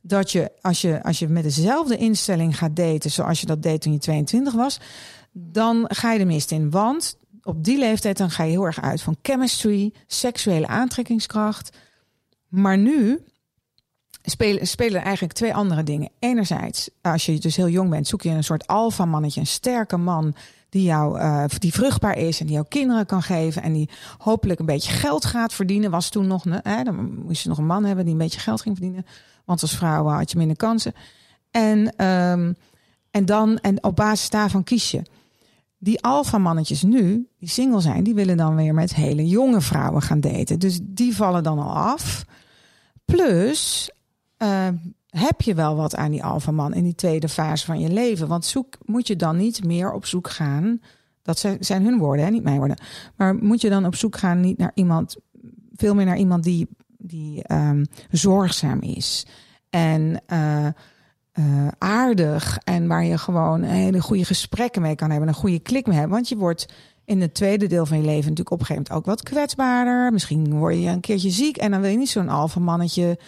dat je als, je als je met dezelfde instelling gaat daten zoals je dat deed toen je 22 was, dan ga je de mist in. Want op die leeftijd dan ga je heel erg uit van chemistry, seksuele aantrekkingskracht. Maar nu spelen, spelen eigenlijk twee andere dingen. Enerzijds, als je dus heel jong bent, zoek je een soort alfa-mannetje, een sterke man die, jou, uh, die vruchtbaar is en die jouw kinderen kan geven en die hopelijk een beetje geld gaat verdienen. Was toen nog, hè, dan moest je nog een man hebben die een beetje geld ging verdienen. Want als vrouw had je minder kansen. En, um, en dan, en op basis daarvan kies je. Die alfamannetjes nu, die single zijn, die willen dan weer met hele jonge vrouwen gaan daten. Dus die vallen dan al af. Plus, uh, heb je wel wat aan die alfaman in die tweede fase van je leven? Want zoek, moet je dan niet meer op zoek gaan. Dat zijn, zijn hun woorden, hè, niet mijn woorden. Maar moet je dan op zoek gaan niet naar iemand, veel meer naar iemand die, die um, zorgzaam is. En uh, uh, aardig. En waar je gewoon hele goede gesprekken mee kan hebben. Een goede klik mee hebben. Want je wordt in het tweede deel van je leven natuurlijk op een gegeven moment ook wat kwetsbaarder. Misschien word je een keertje ziek. En dan wil je niet zo'n alfa mannetje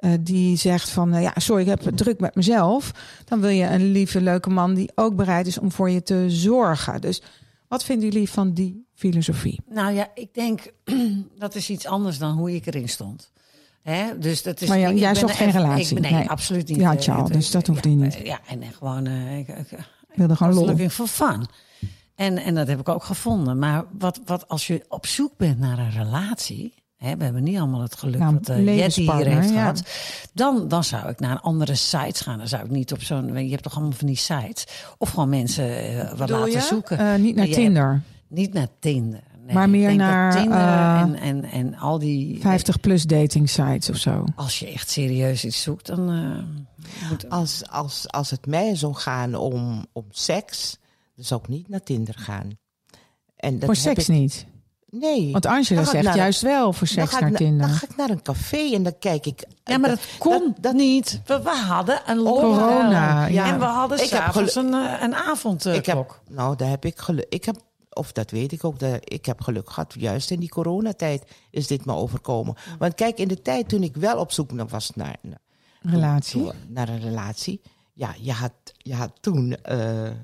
uh, die zegt van uh, ja, sorry, ik heb het druk met mezelf. Dan wil je een lieve, leuke man die ook bereid is om voor je te zorgen. Dus wat vinden jullie van die filosofie? Nou ja, ik denk dat is iets anders dan hoe ik erin stond. Hè? Dus dat is, maar ja, ik, jij ik zocht geen relatie? Ik, nee, Nee. absoluut niet. Die had je Eh, al, dus dat hoefde ja, je niet. eh, Ja, en eh, gewoon... eh, ik, ik, Ik wilde gewoon lol. for fun. En, en dat heb ik ook gevonden. Maar wat, wat als je op zoek bent naar een relatie... Hè, we hebben niet allemaal het geluk Nou, wat uh, Jetty hier heeft ja. gehad. Dan, dan zou ik naar andere sites gaan. Dan zou ik niet op zo'n... Je hebt toch allemaal van die sites? Of gewoon mensen eh, wat laten je? zoeken. Eh, niet naar hebt- Tinder. Niet naar Tinder. Nee, Maar meer naar, Tinder eh, en, en, en al die... 50 plus dating sites of zo. Als je echt serieus iets zoekt, dan eh, moet... Als, als, als het mij zou gaan om, om seks, dan zou ik niet naar Tinder gaan. En dat voor heb seks ik- niet. Nee. Want Angela zegt naar- juist wel voor seks naar na- Tinder. Dan ga ik naar een café en dan kijk ik. Ja, maar dat kon dat- niet. We, we hadden een lockdown. Corona, ja. En we hadden Ik heb s'avonds een, eh, een avondklok. ik heb, nou, daar heb ik geluk. Ik heb, of dat weet ik ook, dat ik heb geluk gehad. Juist in die coronatijd is dit me overkomen. Want kijk, in de tijd toen ik wel op zoek naar was naar, naar, Relatie. toen- naar een relatie. Ja, je had, je had toen eh, eh,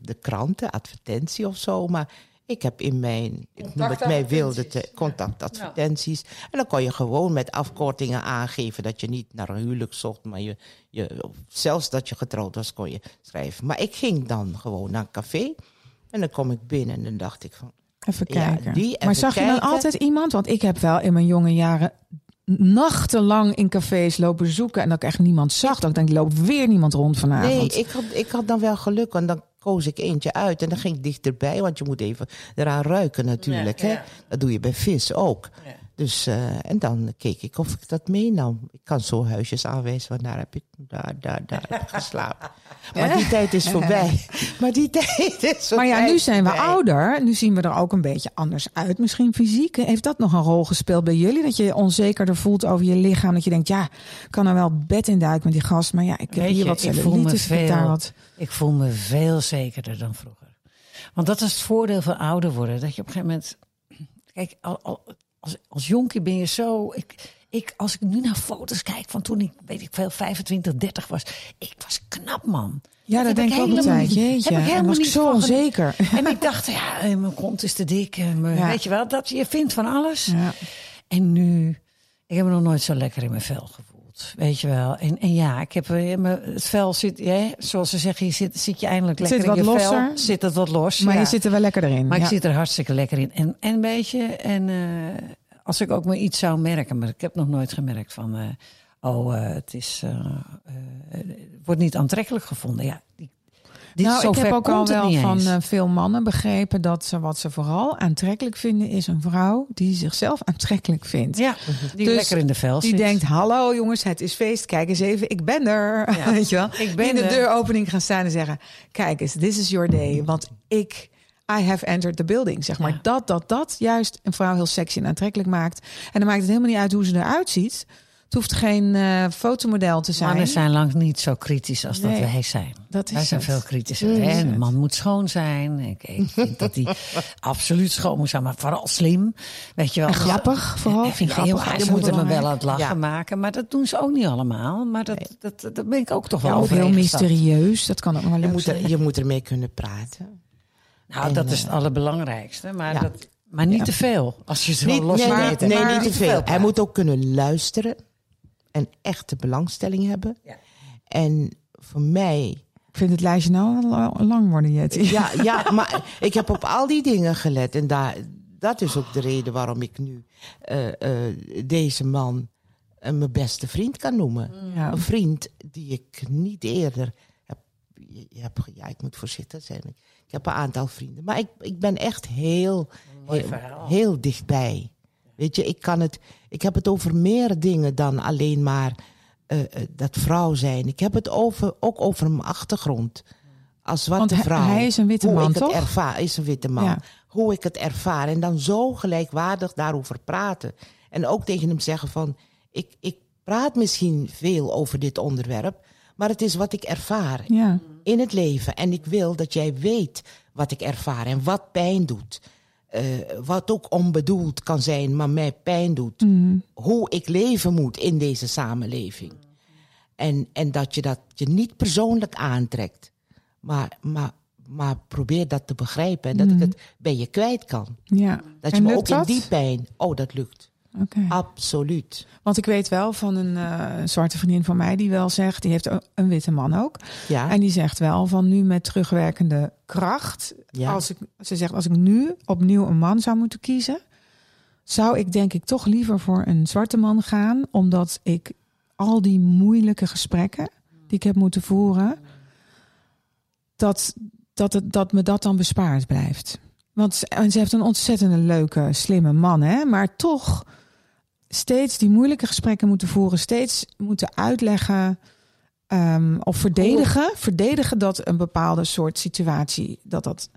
de kranten, advertentie of zo. Maar ik heb in mijn, ik noem het mij wilde, te, contactadvertenties. En dan kon je gewoon met afkortingen aangeven dat je niet naar een huwelijk zocht. Maar je, je, zelfs dat je getrouwd was, kon je schrijven. Maar ik ging dan gewoon naar een café. En dan kom ik binnen en dan dacht ik van... Even Ja, kijken. maar zag je dan altijd iemand? Want ik heb wel in mijn jonge jaren nachtenlang in cafés lopen zoeken. En dat ik echt niemand zag. Dat ik denk, loop weer niemand rond vanavond. Nee, ik had, ik had dan wel geluk, want dan koos ik eentje uit en dan ging ik dichterbij, want je moet even eraan ruiken natuurlijk. Ja, hè? ja. Dat doe je bij vis ook. Dus, eh, en dan keek ik of ik dat meenam. Ik kan zo huisjes aanwijzen, want daar heb ik, daar, daar, daar heb ik geslapen. Maar die tijd is voorbij. Maar die tijd is Maar ja, voorbij. nu zijn we voorbij. ouder. Nu zien we er ook een beetje anders uit. Misschien fysiek. Heeft dat nog een rol gespeeld bij jullie? Dat je je onzekerder voelt over je lichaam. Dat je denkt, ja, ik kan er wel bed in duiken met die gast. Maar ja, ik heb Weet hier je, wat ik voel me cellulitis. Ik daar wat... Ik voel me veel zekerder dan vroeger. Want dat is het voordeel van ouder worden. Dat je op een gegeven moment... Kijk, al, al- als, als jonkie ben je zo... Ik, ik, als ik nu naar foto's kijk van toen ik, weet ik veel, 25, 30 was. Ik was knap, man. Ja, dat denk ik ook altijd. Jeetje, heb ik helemaal was ik niet zo onzeker. En ik dacht, ja, eh, mijn kont is te dik. En mijn- Ja. Weet je wel, dat, je vindt van alles. Ja. En nu, ik heb me nog nooit zo lekker in mijn vel gevoeld. Weet je wel. En, en ja, ik heb eh, het vel zit, hè, zoals ze zeggen, je zit, zit je eindelijk lekker zit in wat je vel. losser. Zit het wat los. Maar ja. je zit er wel lekker erin. Maar ja. ik zit er hartstikke lekker in. En, en weet je, en eh, als ik ook maar iets zou merken, maar ik heb nog nooit gemerkt van, eh, oh, eh, het is, eh, eh, wordt niet aantrekkelijk gevonden. Ja, dit, nou, ik heb ook al wel van eens. eh, veel mannen begrepen dat ze wat ze vooral aantrekkelijk vinden is een vrouw die zichzelf aantrekkelijk vindt. ja, die Dus lekker in de vel Die zit. denkt, hallo jongens, het is feest. Kijk eens even, ik ben er. Ja, Weet je wel? ik ben in de deuropening gaan staan en zeggen... Kijk eens, this is your day. Want ik, I have entered the building. Zeg maar Ja. dat, dat, dat juist een vrouw heel sexy en aantrekkelijk maakt. En dan maakt het helemaal niet uit hoe ze eruit ziet. Het hoeft geen eh, fotomodel te zijn. Mannen zijn lang niet zo kritisch als dat wij zijn. dat is Wij zijn het. veel kritischer. Dat is hè. Een het. man moet schoon zijn. Ik, ik vind dat hij absoluut schoon moet zijn, maar vooral slim. Weet je wel. En grappig vooral. Ik vind Ja, heel grappig Ze moeten me wel aan het lachen Ja. maken, maar dat doen ze ook niet allemaal. Maar dat, dat, dat, ben ik ook toch wel Ja, of heel mysterieus. Dat kan ook wel Je leuk moet, zijn. er, je moet ermee kunnen praten. Nou, En, dat is het eh, allerbelangrijkste. Maar, ja. dat, maar niet Ja. te veel. Als je ze wel Niet, los nee, nee, niet te veel. Hij moet ook kunnen luisteren en echte belangstelling hebben. Ja. En voor mij Ik vind het lijstje nou al lang worden, Jetty. Ja, ja, maar ik heb op al die dingen gelet. En daar, dat is ook de reden waarom ik nu eh, eh, deze man eh, mijn beste vriend kan noemen. Ja. Een vriend die ik niet eerder heb. Ja, ik moet voorzichtig zijn. Ik heb een aantal vrienden. Maar ik, ik ben echt heel, heel dichtbij. Weet je, ik, kan het, ik heb het over meer dingen dan alleen maar eh, eh, dat vrouw zijn. Ik heb het over, ook over mijn achtergrond. Als zwarte Want vrouw. hij is een witte hoe man, ik het toch? ervaar, is een witte man. Ja. Hoe ik het ervaar. En dan zo gelijkwaardig daarover praten. En ook tegen hem zeggen van... Ik, ik praat misschien veel over dit onderwerp... maar het is wat ik ervaar Ja. in het leven. En ik wil dat jij weet wat ik ervaar en wat pijn doet. Eh, wat ook onbedoeld kan zijn, maar mij pijn doet. Mhm. Hoe ik leven moet in deze samenleving. En, en dat je dat je niet persoonlijk aantrekt. Maar, maar, maar probeer dat te begrijpen. En dat ik het bij je kwijt kan. ja. Dat Mhm. je En me ook in die pijn... Oh, dat lukt. Absoluut. Want ik weet wel van een eh, zwarte vriendin van mij die wel zegt, die heeft een witte man ook. Ja. En die zegt wel van nu met terugwerkende kracht. Ja. Als ik, ze zegt, als ik nu opnieuw een man zou moeten kiezen, zou ik denk ik toch liever voor een zwarte man gaan. Omdat ik al die moeilijke gesprekken die ik heb moeten voeren, dat, dat, het, dat me dat dan bespaard blijft. Want ze, en ze heeft een ontzettende leuke, slimme man, hè? maar toch steeds die moeilijke gesprekken moeten voeren, steeds moeten uitleggen ehm, of verdedigen, verdedigen dat een bepaalde soort situatie, dat dat.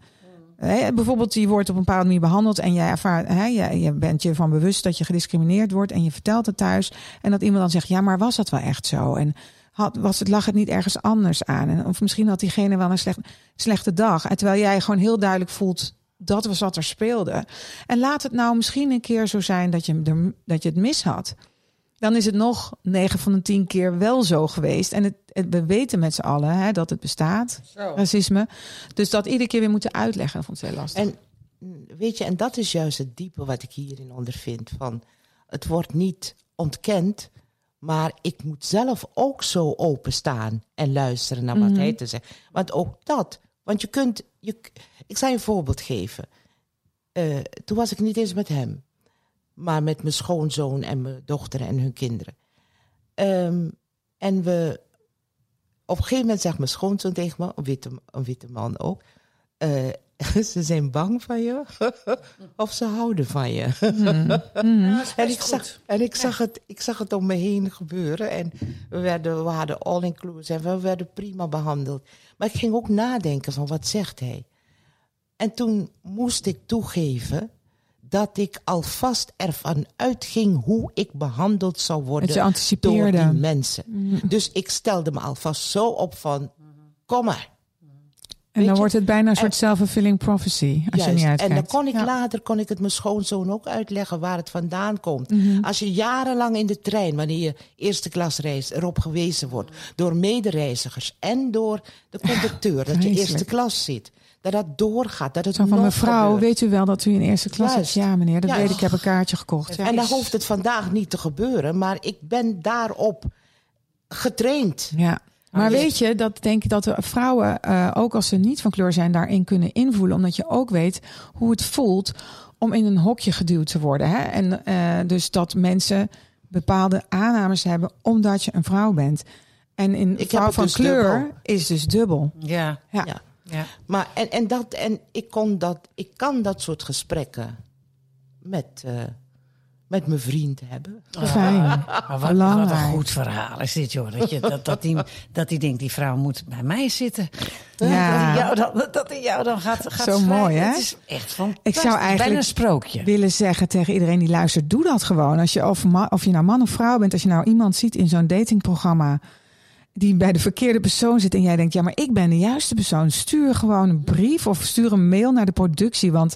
Hè, bijvoorbeeld, je wordt op een bepaalde manier behandeld en jij ervaart, hè, je, je bent je van bewust dat je gediscrimineerd wordt en je vertelt het thuis. En dat iemand dan zegt, ja, maar was dat wel echt zo? En had, was het, lag het niet ergens anders aan? En, of misschien had diegene wel een slecht, slechte dag. En terwijl jij gewoon heel duidelijk voelt, dat was wat er speelde. En laat het nou misschien een keer zo zijn dat je, er, dat je het mis had. Dan is het nog 9 van de 10 keer wel zo geweest. En het, het, we weten met z'n allen hè, dat het bestaat, racisme. Dus dat iedere keer weer moeten uitleggen, vond ik heel lastig. En mm, weet je, en dat is juist het diepe wat ik hierin ondervind. Van, het wordt niet ontkend, maar ik moet zelf ook zo openstaan en luisteren naar wat hij te zeggen. Want ook dat, want je kunt, ik zal je een voorbeeld geven. Eh, toen was ik niet eens met hem, maar met mijn schoonzoon en mijn dochter en hun kinderen. Ehm, en we, op een gegeven moment zegt mijn schoonzoon tegen me, een witte, een witte man ook. eh, ze zijn bang van je of ze houden van je. en ik, zag, en ik, zag het, ik zag het om me heen gebeuren. En we, werden, we hadden all inclusive en we werden prima behandeld. Maar ik ging ook nadenken van wat zegt hij. En toen moest ik toegeven dat ik alvast ervan uitging hoe ik behandeld zou worden door die mensen. Dus ik stelde me alvast zo op van, kom maar. En dan wordt het bijna een soort en- self-fulfilling prophecy. Als je niet En uitkijkt. dan kon ik Ja. later kon ik het mijn schoonzoon ook uitleggen waar het vandaan komt. Mhm. Als je jarenlang in de trein, wanneer je eerste klas reist, erop gewezen wordt door medereizigers en door de conducteur dat je eerste klas zit, dat dat doorgaat, dat het Zo van mevrouw, gebeurt. weet u wel dat u in eerste klas zit? Ja, meneer, dat weet ik. Ik heb een kaartje gekocht. Ja. En dan hoeft het vandaag niet te gebeuren, maar ik ben daarop getraind. Ja. Maar je- weet je, dat denk ik dat de vrouwen, eh, ook als ze niet van kleur zijn, daarin kunnen invoelen. Omdat je ook weet hoe het voelt om in een hokje geduwd te worden. Hè? En eh, dus dat mensen bepaalde aannames hebben omdat je een vrouw bent. En in heb vrouw van dus kleur dubbel. is dus dubbel. Ja, Ja. Ja. ja. Maar en, en, dat, en ik, kon dat, ik kan dat soort gesprekken met, eh, met mijn vriend hebben. Fijn. Maar wat, wat een Belangrijk. goed verhaal is dit, joh. Dat, je, dat, dat, die, dat die denkt, die vrouw moet bij mij zitten. Ja. Dat hij jou dan, dat hij jou dan gaat, gaat Zo schrijven. mooi, hè? Het is echt fantastisch. Ik zou eigenlijk Bijna een sprookje. willen zeggen tegen iedereen die luistert, doe dat gewoon. Als je, of je nou man of vrouw bent, als je nou iemand ziet in zo'n datingprogramma die bij de verkeerde persoon zit en jij denkt, ja, maar ik ben de juiste persoon, stuur gewoon een brief of stuur een mail naar de productie, want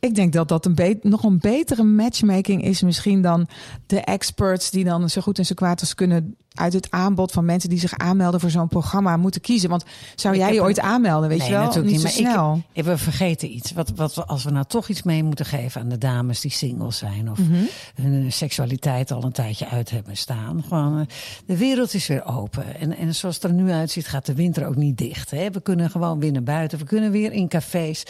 ik denk dat dat een nog een betere matchmaking is misschien dan de experts die dan zo goed en zo kwaad als kunnen uit het aanbod van mensen die zich aanmelden voor zo'n programma moeten kiezen. Want zou Ik jij je een- ooit aanmelden, weet nee, je wel? natuurlijk niet Maar snel. ik, we vergeten iets. Wat, wat, we- als we nou toch iets mee moeten geven aan de dames die single zijn. Of Mhm. hun seksualiteit al een tijdje uit hebben staan. Gewoon, eh, de wereld is weer open. En, en zoals het er nu uitziet gaat de winter ook niet dicht. Hè? We kunnen gewoon weer naar buiten. We kunnen weer in cafés.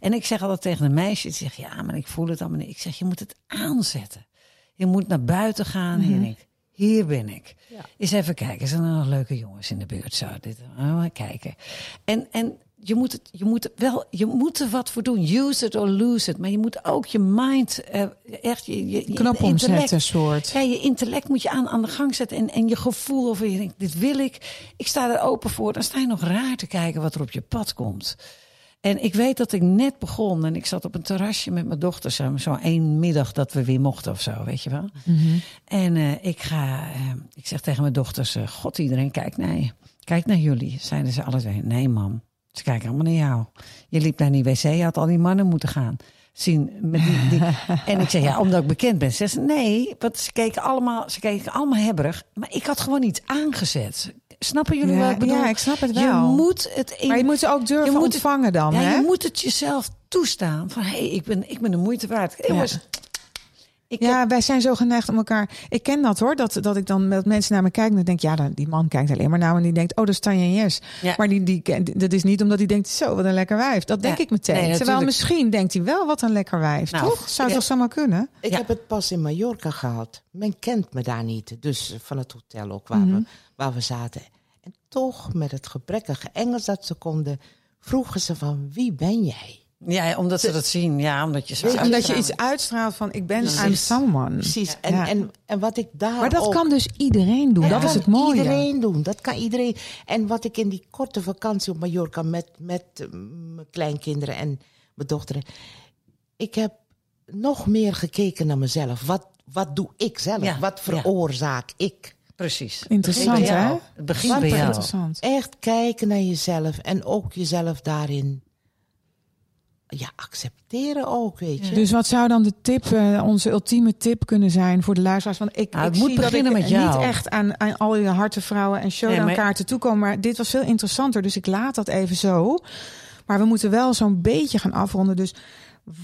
En ik zeg altijd tegen de meisjes. Die zeggen, ja, maar ik voel het allemaal niet. Ik zeg, je moet het aanzetten. Je moet naar buiten gaan. Denkt, hier ben ik. Eens even kijken. Zijn er nog leuke jongens in de buurt? Zo, dit, oh, kijken. En, en je moet, het, je moet wel, je moet er wat voor doen. Use it or lose it. Maar je moet ook je mind, eh, echt je, je, je Knop omzetten, soort. Ja, je intellect moet je aan, aan de gang zetten. En, en je gevoel of je denkt, dit wil ik. Ik sta er open voor. Dan sta je nog raar te kijken wat er op je pad komt. En ik weet dat ik net begon en ik zat op een terrasje met mijn dochter. Zo, zo één middag dat we weer mochten of zo, weet je wel. En eh, ik ga, eh, ik zeg tegen mijn dochters, eh, god iedereen kijkt naar je. Kijk naar jullie, zeiden ze alle twee. Nee mam, ze kijken allemaal naar jou. Je liep naar die wc, je had al die mannen moeten gaan zien. Met die, die. en ik zeg, ja, omdat ik bekend ben. Ze zei, nee, want ze keken allemaal, ze keken allemaal hebberig. Maar ik had gewoon iets aangezet. Snappen jullie Ja, wat ik bedoel? ja, ik snap het Je wel. moet het in, Maar je moet ze ook durven je moet het- ontvangen dan, ja, hè? je moet het jezelf toestaan. Van, hé, hey, ik, ben, ik ben de moeite waard. Jongens, ik Ja, wij zijn zo geneigd om elkaar. Ik ken dat hoor, dat, dat ik dan met mensen naar me kijk en dan denk ja, dan, die man kijkt alleen maar naar me en die denkt, oh, dat is Tanja Yes. Ja. Maar die, die, dat is niet omdat hij denkt, zo, wat een lekker wijf. Dat denk Ja. ik meteen. Nee, Terwijl natuurlijk. misschien denkt hij wel, wat een lekker wijf. Nou, toch? Zou ja. toch zomaar kunnen? Ik Ja. heb het pas in Mallorca gehad. Men kent me daar niet. Dus van het hotel ook waar, Mhm. we, waar we zaten. En toch met het gebrekkige Engels dat ze konden, vroegen ze van wie ben jij? ja, omdat ze dat zien. Ja, omdat je zo Omdat je iets uitstraalt van, ik ben Precies. I'm someone. Precies. En, Ja. en, en wat ik daar Maar dat ook- kan dus iedereen doen. Dat dat is kan het mooie. iedereen doen. Dat kan iedereen. En wat ik in die korte vakantie op Mallorca met, met eh, mijn kleinkinderen en mijn dochteren. Ik heb nog meer gekeken naar mezelf. Wat, wat doe ik zelf? Ja, wat ja. veroorzaak ik? Precies. Interessant, Het hè? Het begint bij jou. Interessant. Echt kijken naar jezelf en ook jezelf daarin. Ja, accepteren ook, weet je. Dus wat zou dan de tip, eh, onze ultieme tip kunnen zijn voor de luisteraars? Want ik, Nou, ik moet zie dat beginnen ik met jou. niet echt aan, aan al je harte vrouwen en showdown Nee, maar- kaarten toekomen. Maar dit was veel interessanter, dus ik laat dat even zo. Maar we moeten wel zo'n beetje gaan afronden. Dus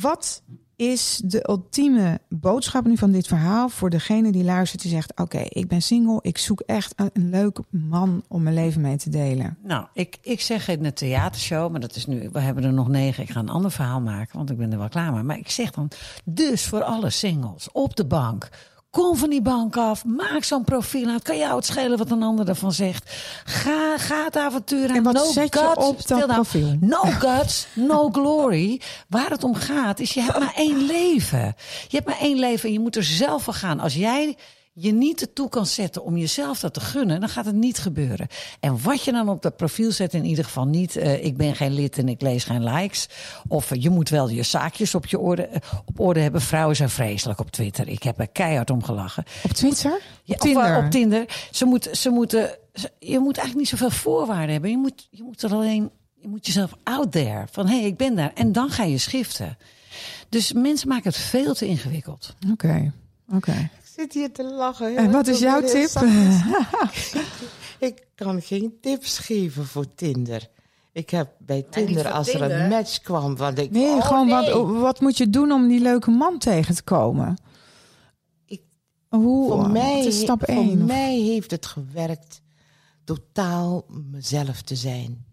wat is de ultieme boodschap nu van dit verhaal voor degene die luistert die zegt: Oké, ik ben single, ik zoek echt een, leuk man om mijn leven mee te delen. Nou, ik, ik zeg in de theatershow, maar dat is nu, we hebben er nog negen. Ik ga een ander verhaal maken, want ik ben er wel klaar mee. Maar ik zeg dan, dus voor alle singles op de bank. Kom van die bank af, maak zo'n profiel uit. Kan jou het schelen wat een ander ervan zegt. Ga, ga het avontuur aan. En wat no zet je guts. op dat nou, profiel? No guts, no glory. Waar het om gaat is, je hebt maar één leven. Je hebt maar één leven en je moet er zelf voor gaan. Als jij je niet ertoe kan zetten om jezelf dat te gunnen, dan gaat het niet gebeuren. En wat je dan op dat profiel zet, in ieder geval niet, eh, ik ben geen lid en ik lees geen likes. Of eh, je moet wel je zaakjes op, je orde, eh, op orde hebben. Vrouwen zijn vreselijk op Twitter. Ik heb er keihard om gelachen. Op Twitter? Ja, op Tinder? Of, op Tinder. Ze, moet, ze moeten, ze- je moet eigenlijk niet zoveel voorwaarden hebben. Je moet, je moet er alleen, je moet jezelf out there. Van hé, hey, ik ben daar. En dan ga je schiften. Dus mensen maken het veel te ingewikkeld. Oké, oké. Zit hier te lachen. En wat is jouw tip? ik kan geen tips geven voor Tinder. Ik heb bij Tinder, als er een match kwam, want ik... Nee, oh, gewoon nee. Wat, wat moet je doen om die leuke man tegen te komen? Ik- Hoe, Voor mij, wat is stap voor 1? mij heeft het gewerkt totaal mezelf te zijn.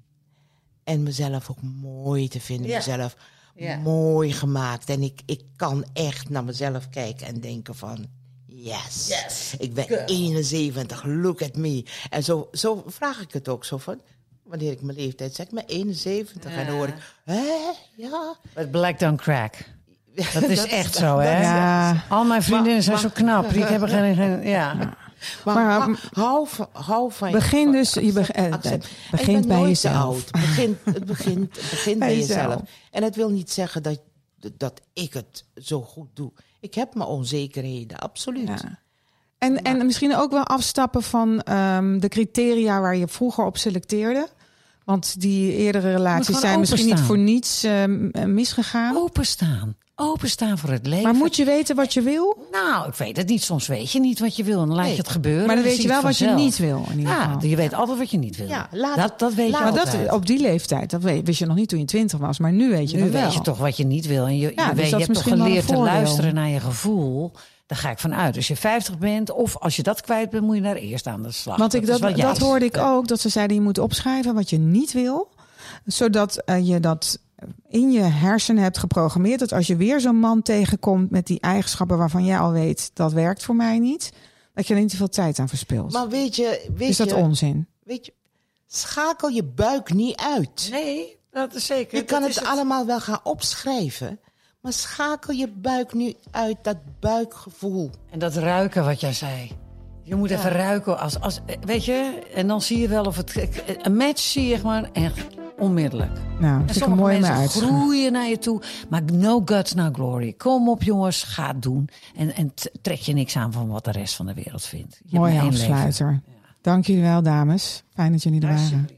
En mezelf ook mooi te vinden. Ja. Mezelf Ja. mooi gemaakt. En ik, ik kan echt naar mezelf kijken en denken van... Yes, Yes, ik ben girl. 71, look at me. En zo, zo vraag ik het ook zo van... Wanneer ik mijn leeftijd zeg, ik ben 71. En dan hoor ik, hè, ja, But black don't crack. Dat is echt zo, hè? Ja. Al mijn vriendinnen zijn Maar- zo knap. Die hebben geen... geen ja. Maar, Maar- hou- hou, van- hou van Begin van dus- je beg- eh, begint bij nooit te jezelf. oud. Het begint, het begint, het begint bij, Bij jezelf. En het wil niet zeggen dat, dat ik het zo goed doe. Ik heb mijn onzekerheden, absoluut. Ja. En, en misschien ook wel afstappen van ehm, de criteria waar je vroeger op selecteerde. Want die eerdere relaties zijn misschien niet voor niets ehm, misgegaan. Openstaan. Openstaan voor het leven. Maar moet je weten wat je wil? Nou, ik weet het niet. Soms weet je niet wat je wil en dan laat Nee. je het gebeuren. Maar dan weet je wel wat je niet wil. In ieder Ja, geval. je weet altijd wat je niet wil. Ja, laat dat, dat weet je Maar dat altijd. op die leeftijd, dat weet- wist je nog niet toen je twintig was. Maar nu weet je nu dat wel. weet je toch wat je niet wil. En je, Ja, je, dus weet, je dat hebt toch geleerd te luisteren naar je gevoel. Daar ga ik vanuit. Als je 50 bent of als je dat kwijt bent, moet je daar eerst aan de slag. Want ik, dat, dat hoorde ik ook, dat ze zeiden je moet opschrijven wat je niet wil. Zodat eh, je dat in je hersenen hebt geprogrammeerd. Dat als je weer zo'n man tegenkomt met die eigenschappen waarvan jij al weet, dat werkt voor mij niet. Dat je er niet te veel tijd aan verspilt. Maar weet je, weet, is dat je, onzin? weet je, schakel je buik niet uit. Nee, dat is zeker. Je kan het, allemaal wel gaan opschrijven. Maar schakel je buik nu uit, dat buikgevoel. En dat ruiken wat jij zei. Je moet even ruiken. Als, als, weet je, en dan zie je wel of het... Een match zie je gewoon echt onmiddellijk. Nou, En sommige mooie mee mensen uit. groeien naar je toe. Maar no guts, no glory. Kom op jongens, ga het doen. En, en trek je niks aan van wat de rest van de wereld vindt. Je Mooie afsluiter. Dank jullie wel, dames. Fijn dat jullie er waren.